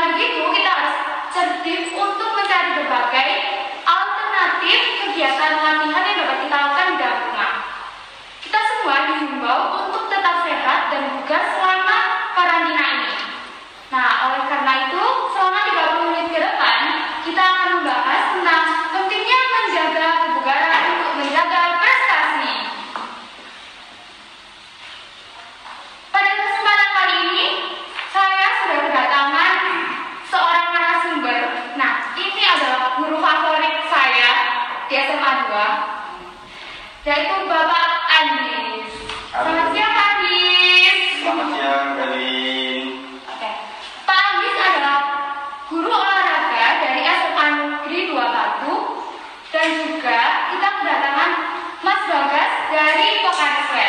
Dengan kita harus cerdik untuk mencari berbagai alternatif kegiatan latihan yang dapat kita lakukan di dalam rumah. Kita semua dihimbau untuk tetap sehat dan bugar selama karantina ini. Nah, oleh karena itu, selama 30 menit ke depan, kita akan membahas tentang pentingnya menjaga kebugaran untuk menjaga prestasi. Pada kesempatan kali ini, saya sudah kedatangan seorang narasumber. Nah, ini adalah guru favorit saya di SMA 2, yaitu Bapak Andis. Selamat siang, Pak Andis. Selamat siang, Galin. Oke. Pak Andis adalah guru olahraga dari SMA Negeri 2 Batu dan juga kita kedatangan Mas Bagas dari Pokari.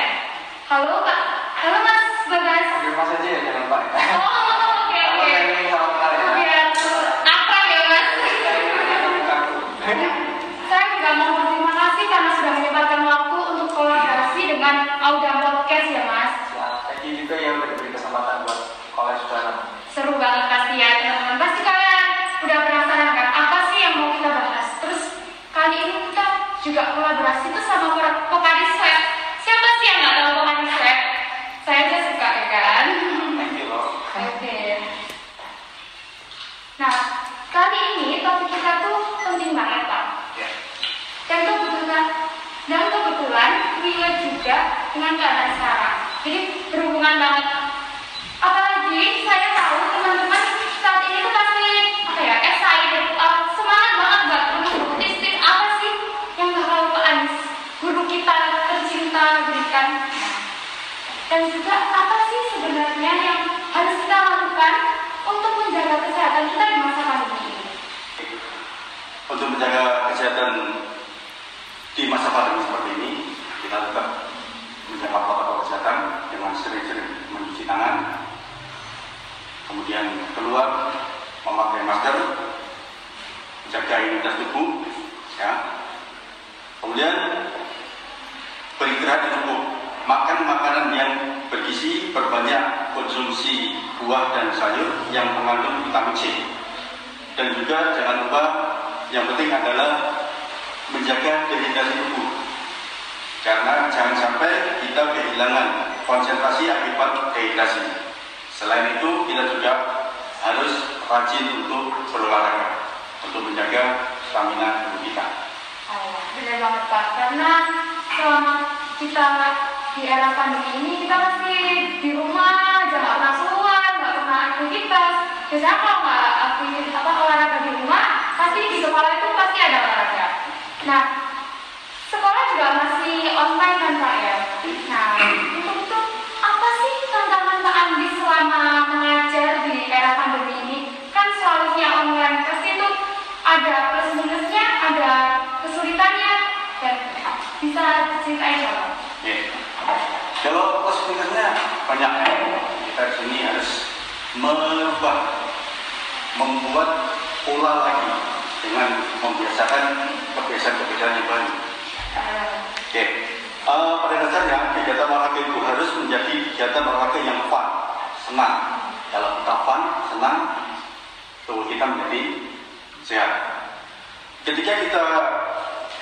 Halo Pak. Halo Mas Bagas. Oke, mas aja ya, jangan pak. Oh, oke oke. Ini sama sekali ya. Biar akrab ya Mas. Saya juga mau berterima kasih karena sudah menyempatkan waktu untuk kolaborasi dengan Auda Podcast ya Mas. Ya, thank you juga ya udah diberi kesempatan buat saudara. Seru banget pasti ya teman-teman. Pasti kalian udah penasaran kan apa sih yang mau kita bahas. Terus kali ini kita juga kolaborasi tuh sama Pok- Pokari Swag. Siapa sih yang nggak tahu Pokari Swag? Saya aja suka ya kan. Thank you loh. Oke. Nah, kali ini topik kita tuh penting banget Pak. Ya. Dan kebetulan dan kebetulan relate juga dengan keadaan sekarang. Jadi berhubungan banget. Apalagi saya tahu teman-teman saat ini tuh pasti apa ya excited, uh, semangat banget buat mengikuti tips apa sih yang bakal Pak Anies guru kita tercinta berikan. Dan juga apa sih sebenarnya yang harus kita lakukan untuk menjaga kesehatan kita di masa pandemi ini? Untuk menjaga kesehatan di masa pandemi seperti ini, kita tetap menjaga protokol kesehatan dengan sering-sering mencuci tangan, kemudian keluar memakai masker, jaga imunitas tubuh, ya. Kemudian beristirahat cukup, makan makanan yang bergizi, perbanyak konsumsi buah dan sayur yang mengandung vitamin C. Dan juga jangan lupa yang penting adalah menjaga dehidrasi tubuh. Karena jangan sampai kita kehilangan konsentrasi akibat dehidrasi. Selain itu, kita juga harus rajin untuk berolahraga untuk menjaga stamina tubuh kita. Oh, benar banget Pak. Karena selama kita di era pandemi ini kita pasti di rumah, aja nggak pernah keluar, nggak pernah aktivitas. Biasanya kalau nggak aktivitas apa olahraga di rumah, pasti di sekolah itu pasti ada olahraga. Nah, sekolah juga masih online kan Pak ya. Nah, untuk apa sih tantangan Pak Andi selama mengajar di era pandemi ini? Kan selalunya online, pasti itu ada plus minusnya, ada kesulitannya, dan bisa ceritain Pak? Ya. Kalau plus minusnya banyak ya. Kita di sini harus merubah, membuat pola lagi dengan membiasakan kebiasaan-kebiasaan yang baru. Oke. Eh, pada dasarnya kegiatan olahraga itu harus menjadi kegiatan olahraga yang fun, senang. Kalau kita fun, senang, tubuh kita menjadi sehat. Ketika kita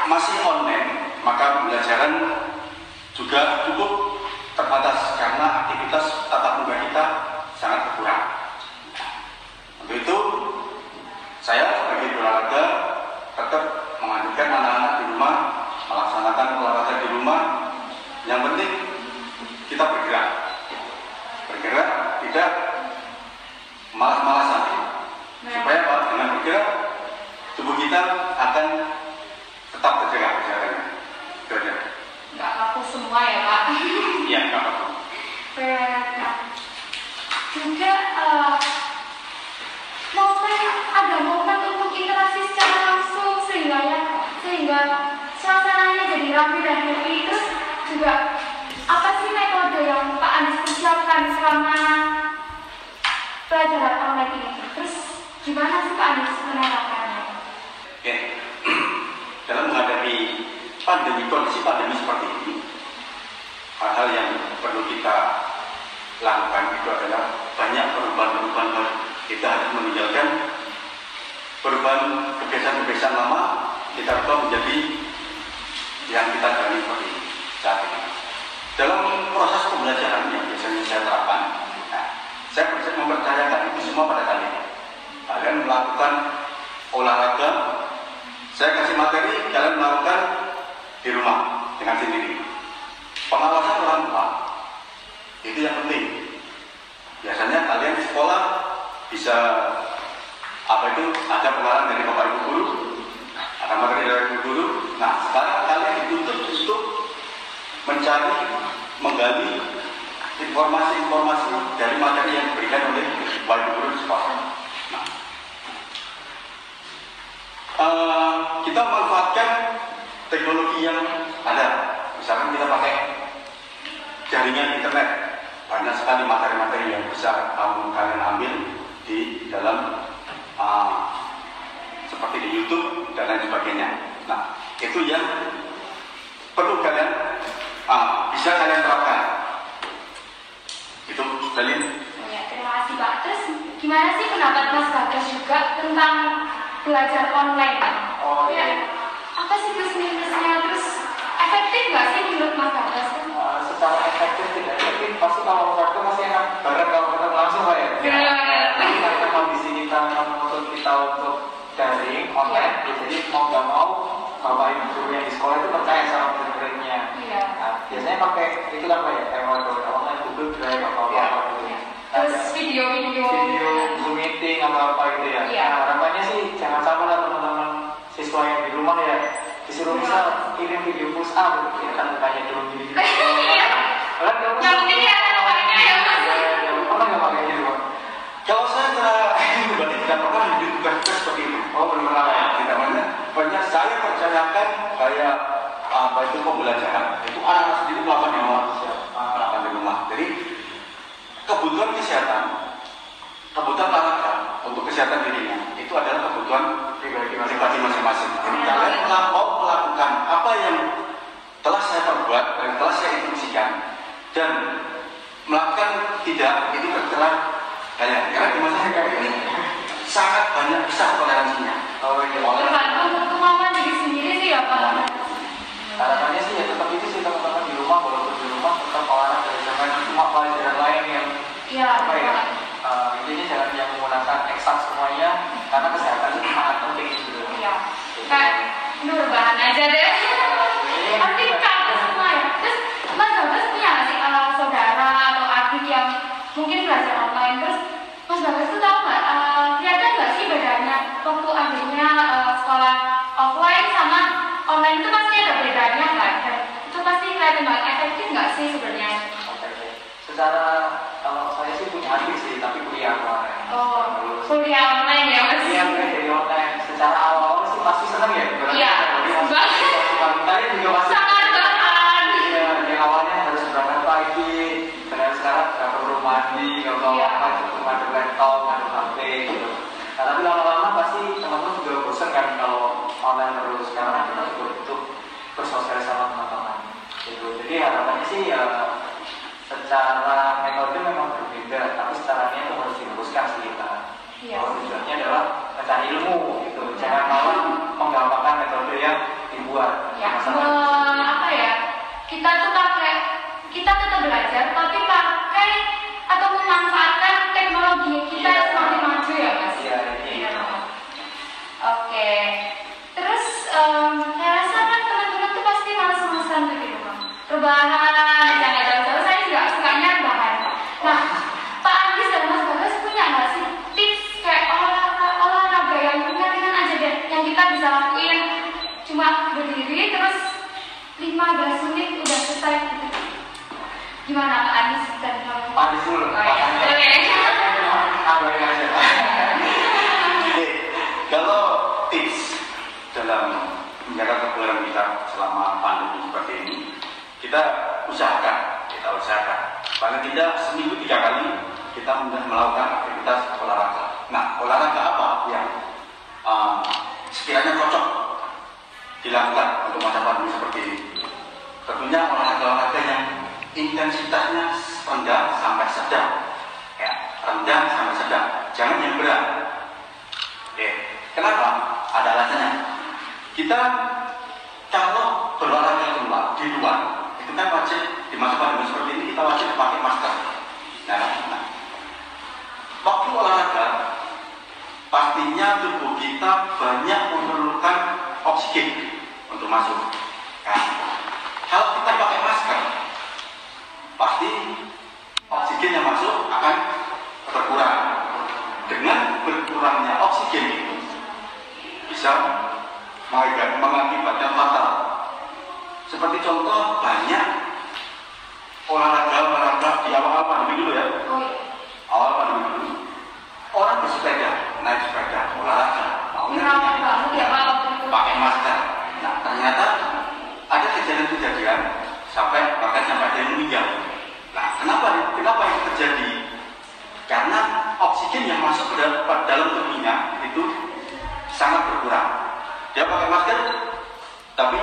masih online, maka pembelajaran juga cukup terbatas karena aktivitas tatap muka kita sangat berkurang. Untuk itu, saya sebagai olahraga tetap menganjurkan anak-anak di rumah melaksanakan olahraga di rumah. Yang penting kita bergerak, bergerak tidak malas-malasan. Supaya apa? Dengan bergerak tubuh kita akan tetap terjaga kesehatannya. Itu aja. nggak kaku semua ya Pak. Iya, nggak apa-apa. Nah, juga eh, momen ada momen untuk dalam bidang UI terus juga apa sih metode yang Pak Anies persiapkan selama pelajaran online ini? Terus gimana sih Pak Anies menerapkannya? Oke, dalam menghadapi pandemi kondisi pandemi seperti ini, hal-hal yang perlu kita lakukan itu adalah banyak perubahan-perubahan. Kita harus meninggalkan perubahan kebiasaan-kebiasaan lama, kita ubah menjadi yang kita jalani seperti ini saat ini. Dalam proses pembelajaran yang biasanya saya terapkan, nah, saya mempercayakan itu semua pada kalian. Kalian melakukan olahraga, saya kasih materi, kalian melakukan di rumah dengan sendiri. Pengawasan orang tua itu yang penting. Biasanya kalian di sekolah bisa apa itu ada pengarang dari bapak ibu guru, ada materi dari guru. Nah sekarang kalian dituntut untuk mencari, menggali informasi-informasi dari materi yang diberikan oleh ibu guru sekolah. Nah, uh, kita memanfaatkan teknologi yang ada. Misalkan kita pakai jaringan internet, banyak sekali materi-materi yang bisa kamu kalian ambil di dalam uh, seperti di YouTube dan lain sebagainya. Nah, itu yang perlu kalian uh, bisa kalian terapkan. Itu Dalin. Ya, terima kasih Pak. Terus gimana sih pendapat Mas Bagas juga tentang belajar online? Oh ya. iya. Apa sih plus minusnya? Terus efektif nggak sih menurut Mas Bagas? Uh, secara efektif tidak efektif pasti kalau waktu masih enak bareng kalau ketemu langsung pak ya. Iya. Tapi karena kondisi kita kita untuk daring online, ya, jadi mau nggak mau bapak ibu guru yang di sekolah itu percaya sama murid-muridnya. Iya. Nah, biasanya pakai itu kan pak ya, evaluasi online Google Drive atau apa Iya. apa gitu. Iya. Nah, Terus video-video. video Zoom meeting atau apa gitu ya. Iya. Nah, harapannya sih jangan sampai lah teman-teman siswa yang di rumah ya disuruh Iya. misal kirim video push up ya kan mukanya dulu gini gini. Iya. Kan kamu Yang penting ya ada namanya ya, Mas. Iya, iya. Pernah nggak pakai gitu Pak? Kalau saya pribadi tidak pernah menjadi tugas-tugas seperti itu. Oh belum pernah ya. Tidak banyak. Banyak saya percayakan kayak apa itu pembelajaran. Itu anak-anak sendiri melakukan di rumah. Melakukan di rumah. Jadi kebutuhan kesehatan, kebutuhan olahraga untuk kesehatan dirinya itu adalah kebutuhan pribadi pribadi masing-masing. Jadi kalian mela- mau melakukan apa yang telah saya perbuat dan telah saya instruksikan dan melakukan tidak itu terserah kalian. Karena di masa kayak ini sangat banyak besar toleransinya. Oh iya. Tergantung kemauan diri sendiri sih ya Pak. Harapannya sih ya tetap itu sih teman-teman di rumah walaupun di rumah tetap olahraga jangan cuma pelajaran lain yang Iya. apa ya Pak. uh, intinya jangan yang menggunakan eksak semuanya karena kesehatan itu sangat penting gitu. Iya. Kayak nurbahan aja deh. Pasti capek semua ya. Terus Mas Bagas punya nggak sih eh, saudara atau adik yang mungkin belajar online terus Mas Bagas tuh tahu nggak eh, kelihatan nggak sih bedanya waktu adiknya eh, sekolah offline sama online itu pasti ada bedanya kan? Itu pasti kelihatan banget efektif nggak sih sebenarnya? Secara kalau saya sih punya adik sih tapi kuliah kemarin. Oh, Lulus. kuliah online ya Mas? Iya, dari online. Secara awal-awal sih pasti seneng ya. Berarti Iya, banget. wanitanya juga pasti. Sangat banget. Iya, yang awalnya harus berangkat pagi, dan sekarang nggak perlu mandi, Iya. apa, cukup ada laptop, ada HP gitu. Nah, tapi lama-lama pasti teman-teman juga bosan kan kalau online terus. Karena kita juga butuh bersosialisasi sama teman-teman. Gitu. Jadi harapannya sih ya secara metode memang berbeda, tapi secara niat itu harus diluruskan sih kita. Iya. Bahwa tujuannya adalah mencari ilmu gitu. Jangan malah menggampangkan metode yang dibuat. ya Masalah me- apa ya kita tuh pakai kita tetap belajar tapi pakai atau memanfaatkan teknologi kita Iya. yang semakin maju ya mas Iya, ini. Iya. oke terus em, saya rasa kan teman-teman tuh pasti males-malesan tuh di rumah rebahan jangan jauh-jauh saya juga sukanya rebahan nah Pak Andi dan Mas Bagas punya nggak sih tips kayak olahraga olahraga yang ringan-ringan aja deh yang kita bisa lakuin cuma berdiri terus 15 menit udah selesai gitu. Gimana Pak Anies dan kamu? Pak Anies dulu. Oh, iya. Oke. Kabarin aja. Oke, kalau tips dalam menjaga kebugaran kita selama pandemi seperti kita usahakan, kita usahakan. Paling tidak seminggu tiga kali kita sudah melakukan aktivitas olahraga. Nah, olahraga apa yang uh, sekiranya cocok dilakukan untuk masa pandemi seperti ini? Tentunya olahraga-olahraga yang intensitasnya rendah sampai sedang, ya, rendah sampai sedang. Jangan yang berat. Oke, kenapa? Ada alasannya. Kita kalau berolahraga di luar kan wajib di masa seperti ini kita wajib pakai masker. Nah, nah. waktu olahraga pastinya tubuh kita banyak memerlukan oksigen untuk masuk. Nah, kalau kita pakai masker, pasti oksigen yang masuk akan berkurang. Dengan berkurangnya oksigen itu bisa mengakibatkan fatal. Seperti contoh banyak olahraga-olahraga di awal pandemi dulu ya. Oh iya. Awal pandemi dulu. Orang bersepeda, naik sepeda, olahraga. Maunya ya pakai masker. Nah ternyata ada kejadian-kejadian sampai bahkan sampai ada yang meninggal. Nah kenapa kenapa itu terjadi? Karena oksigen yang masuk ke dalam, ke dalam tubuhnya itu sangat berkurang. Dia pakai masker, tapi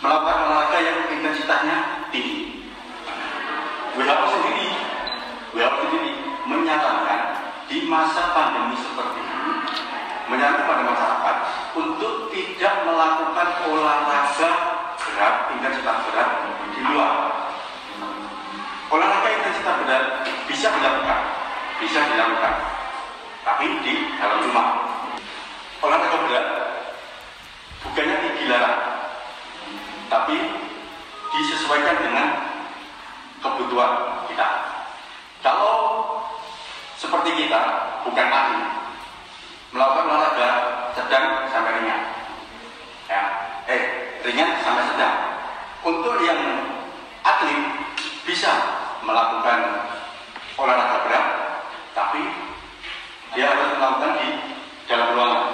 melakukan olahraga yang intensitasnya tinggi. WHO sendiri, WHO sendiri menyatakan di masa pandemi seperti ini menyarankan pada masyarakat untuk tidak melakukan olahraga berat, intensitas berat di luar. Olahraga intensitas berat bisa dilakukan, bisa dilakukan, tapi di dalam rumah. Olahraga berat bukannya dilarang, tapi disesuaikan dengan kebutuhan kita. Kalau seperti kita bukan ahli, melakukan olahraga sedang sampai ringan. Ya, eh ringan sampai sedang. Untuk yang atlet bisa melakukan olahraga berat, tapi dia harus melakukan di dalam ruangan.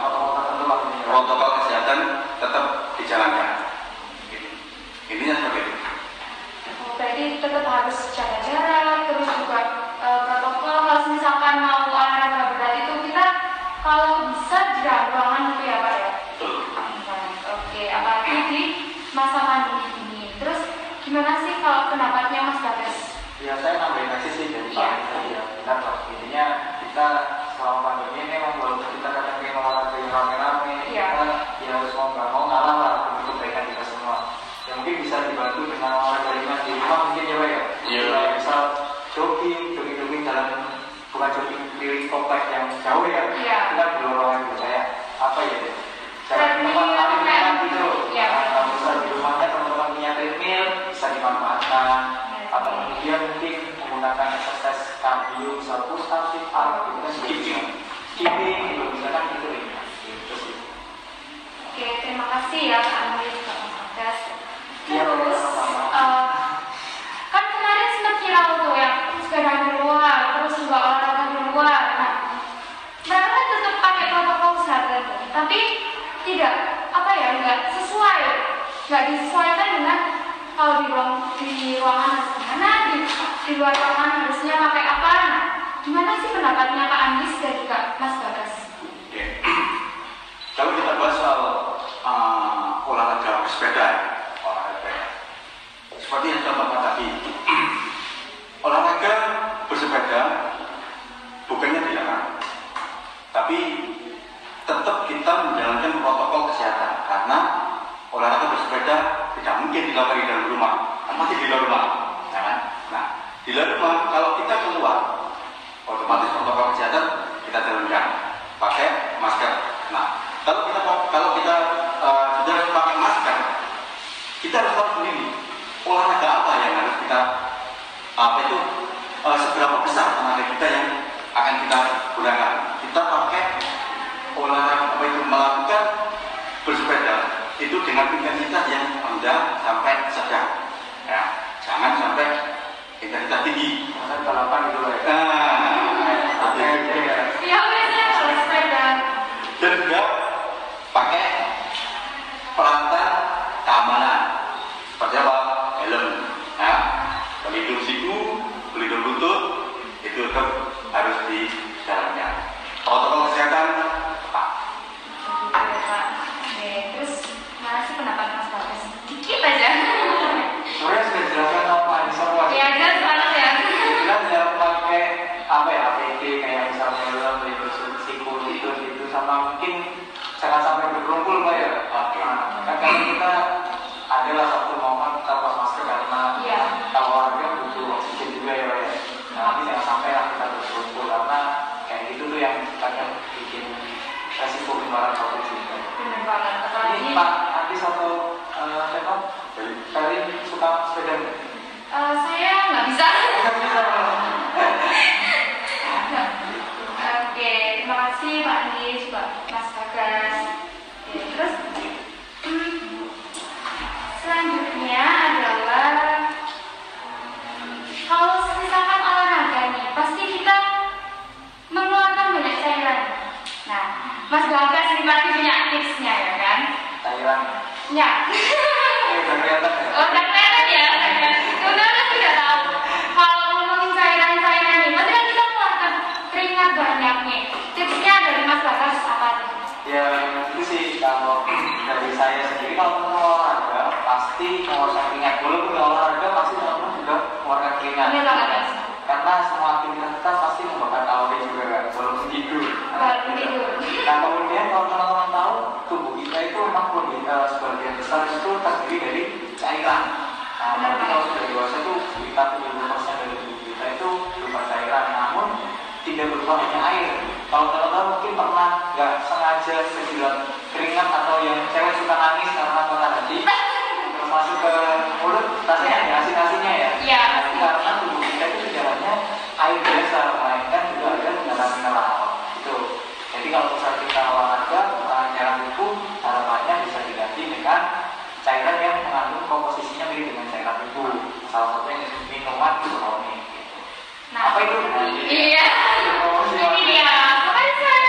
Protokol kesehatan tetap dijalankan. Intinya seperti itu. Oh, berarti tetap harus jaga jarak, terus juga eh, protokol kalau misalkan mau olahraga berat itu kita kalau bisa di dalam ruangan gitu ya Pak ya. Betul. Oke, apalagi di masa pandemi ini. Terus gimana sih kalau pendapatnya Mas Bagas? Ya saya nambahin aja sih dari Iya. Pak tadi ya. Benar Pak. Intinya kita selama pandemi ini memang walaupun kita kadang pengen olahraga yang rame-rame, Iya. kita ya harus mau nggak mau ngalah lah untuk kebaikan kita semua. Ya mungkin bisa dibantu dengan olahraga ringan di rumah mungkin ya Pak ya. Iya. Ya, misal jogging, jogging-jogging jalan bukan jogging keliling komplek yang jauh ya. Iya. Kita di lorong gitu kayak apa ya? Jalan di tempat Treadmill, paling nyaman kan? gitu. Iya. Kalau misal di rumahnya teman-teman punya treadmill bisa dimanfaatkan atau kemudian mungkin menggunakan exercise cardio misal push up, sit up gitu kan Skipping. skipping gitu misalkan gitu ya gitu sih Oke, terima kasih ya Pak Andri Pak Mas Bagas. Iya, Terus sama-sama. eh, kan kemarin sempat viral tuh yang sepeda di luar, terus juga olahraga di luar. Nah, mereka kan tetap pakai protokol kesehatan tuh, tapi tidak apa ya nggak sesuai, nggak disesuaikan dengan kalau di ruang di ruangan harus gimana, di, di luar ruangan harusnya pakai apa. Nah, gimana sih pendapatnya Pak Andis dan juga Mas Bagas? Kalau kita bahas soal uh, olahraga bersepeda, olahraga sepeda. Seperti yang sudah Bapak tadi, olahraga bersepeda bukannya dilarang, tapi tetap kita menjalankan protokol kesehatan karena olahraga bersepeda tidak mungkin dilakukan di dalam rumah, masih di luar rumah, di luar rumah kalau kita keluar, otomatis protokol kesehatan kita jalankan pakai masker. Nah, kalau kita kalau kita sudah pakai masker, kita harus tahu sendiri olahraga apa yang harus kita apa itu eh, seberapa besar tenaga kita yang akan kita gunakan. Kita pakai olahraga apa itu melakukan bersepeda itu dengan intensitas yang rendah sampai sedang. Ya, jangan sampai intensitas tinggi. misalkan balapan Oke, oke, ya. Ya. Eh, udah kelihatan ya? Oh, udah kelihatan ya? Udah, udah tidak tahu. Kalau ngomongin cairan-cairan nih, pasti kan kita mengeluarkan keringat banyak nih. Tipsnya dari Mas Bagas apa nih? Ya itu sih kalau dari saya sendiri kalau mau olahraga pasti mengeluarkan keringat. Walaupun nggak olahraga pasti teman-teman juga mengeluarkan keringat. Iya Mas. Karena semua aktivitas kita pasti membakar kalori juga kan, walaupun tidur. Baru tidur. Nah kemudian kalau teman-teman tahu tubuh itu memang lebih eh, sebagian besar itu terdiri dari cairan. Nah, apalagi kalau sudah dewasa itu sekitar 70% dari tubuh kita itu berupa cairan, namun tidak berupa hanya air. Kalau teman-teman mungkin pernah nggak sengaja kejilat keringat atau yang cewek suka nangis karena patah hati, terus masuk ke mulut, rasanya ada asin-asinnya ya. Iya, Nah, pasti. karena tubuh kita itu tidak hanya air biasa, melainkan juga ada mineral-mineral. Itu. Jadi kalau misalnya kita olahraga, uh, cairan tubuh harapannya bisa diganti dengan cairan yang mengandung komposisinya mirip dengan cairan tubuh. Salah satunya minuman isotonik. Nah, Apa itu? Iya. Ini dia. Makanya saya.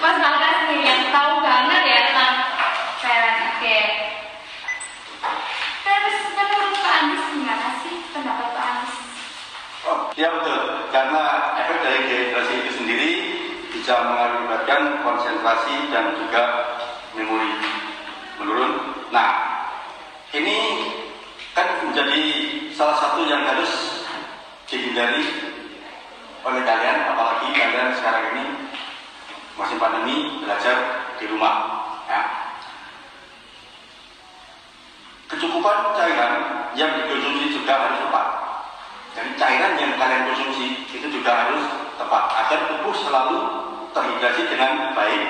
Mas Bagas nih yang tahu banget ya tentang cairan. Oke. Terus menurut Pak Andis gimana sih pendapat Pak Andis? Oh, ya betul. Karena efek dari dehidrasi itu sendiri bisa mengakibatkan konsentrasi dan juga memori menurun. Nah, ini kan menjadi salah satu yang harus dihindari oleh kalian, apalagi kalian sekarang ini masih pandemi belajar di rumah. Ya. Kecukupan cairan yang dikonsumsi juga harus tepat. Jadi cairan yang kalian konsumsi itu juga harus tepat agar tubuh selalu terhidrasi dengan baik,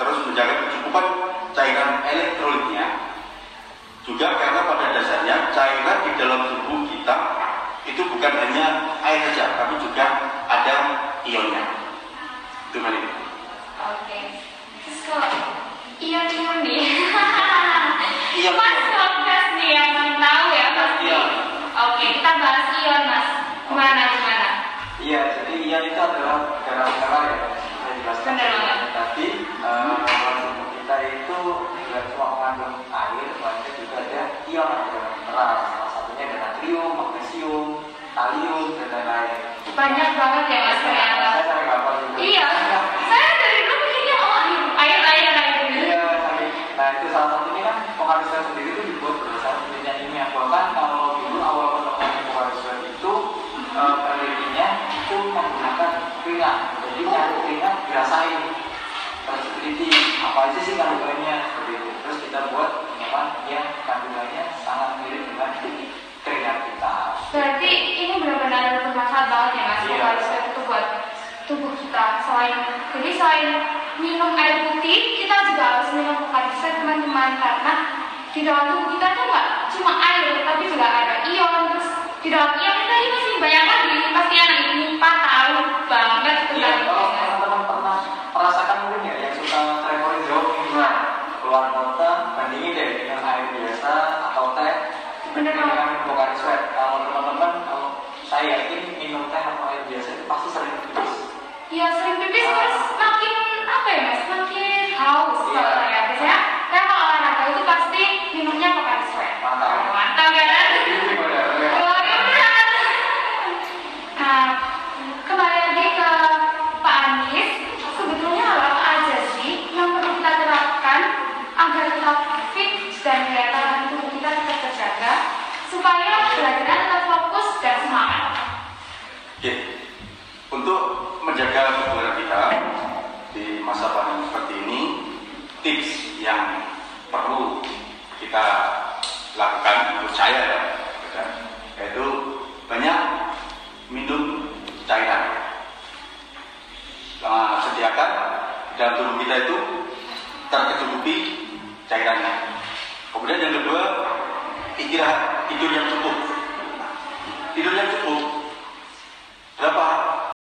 terus menjaga kecukupan cairan elektrolitnya. Juga karena pada dasarnya cairan di dalam tubuh kita itu bukan hanya air saja, tapi juga ada ionnya. Itu kan itu. Oke. Terus kalau ion-ion nih. Ion. Mas Bagas nih yang paling tahu ya pasti. Ion. Oke, kita bahas ion Mas. Gimana gimana? Iya, jadi ion itu adalah mineral-mineral ya, tadi. kita itu cuma mengandung air, juga ada ion ada. Salah satunya ada natrium, magnesium, kalium, dan lain-lain. Banyak banget ya di dalam ion kita ini masih banyak lagi. Pasti anak ini tahu banget Iya, tentang kalau itu. Mas. teman-teman pernah merasakan mungkin ya yang suka traveling jauh minggu keluar kota, bandingin deh dengan air biasa atau teh Bener dibandingin banget. dengan Pocari Sweat. Kalau teman-teman, kalau saya yakin minum teh atau air biasa itu pasti sering pipis. Iya sering pipis terus makin apa ya mas? Makin haus Iya. kalau saya biasanya. Saya kalau olahraga itu pasti minumnya Pocari Sweat. Mantap. Mantap kan? Jadi gimana? Luar biasa. bahaya ya, yaitu banyak minum cairan. Nah, sediakan dalam tubuh kita itu tercukupi cairannya. Kemudian yang kedua, istirahat, tidur yang cukup. Tidur yang cukup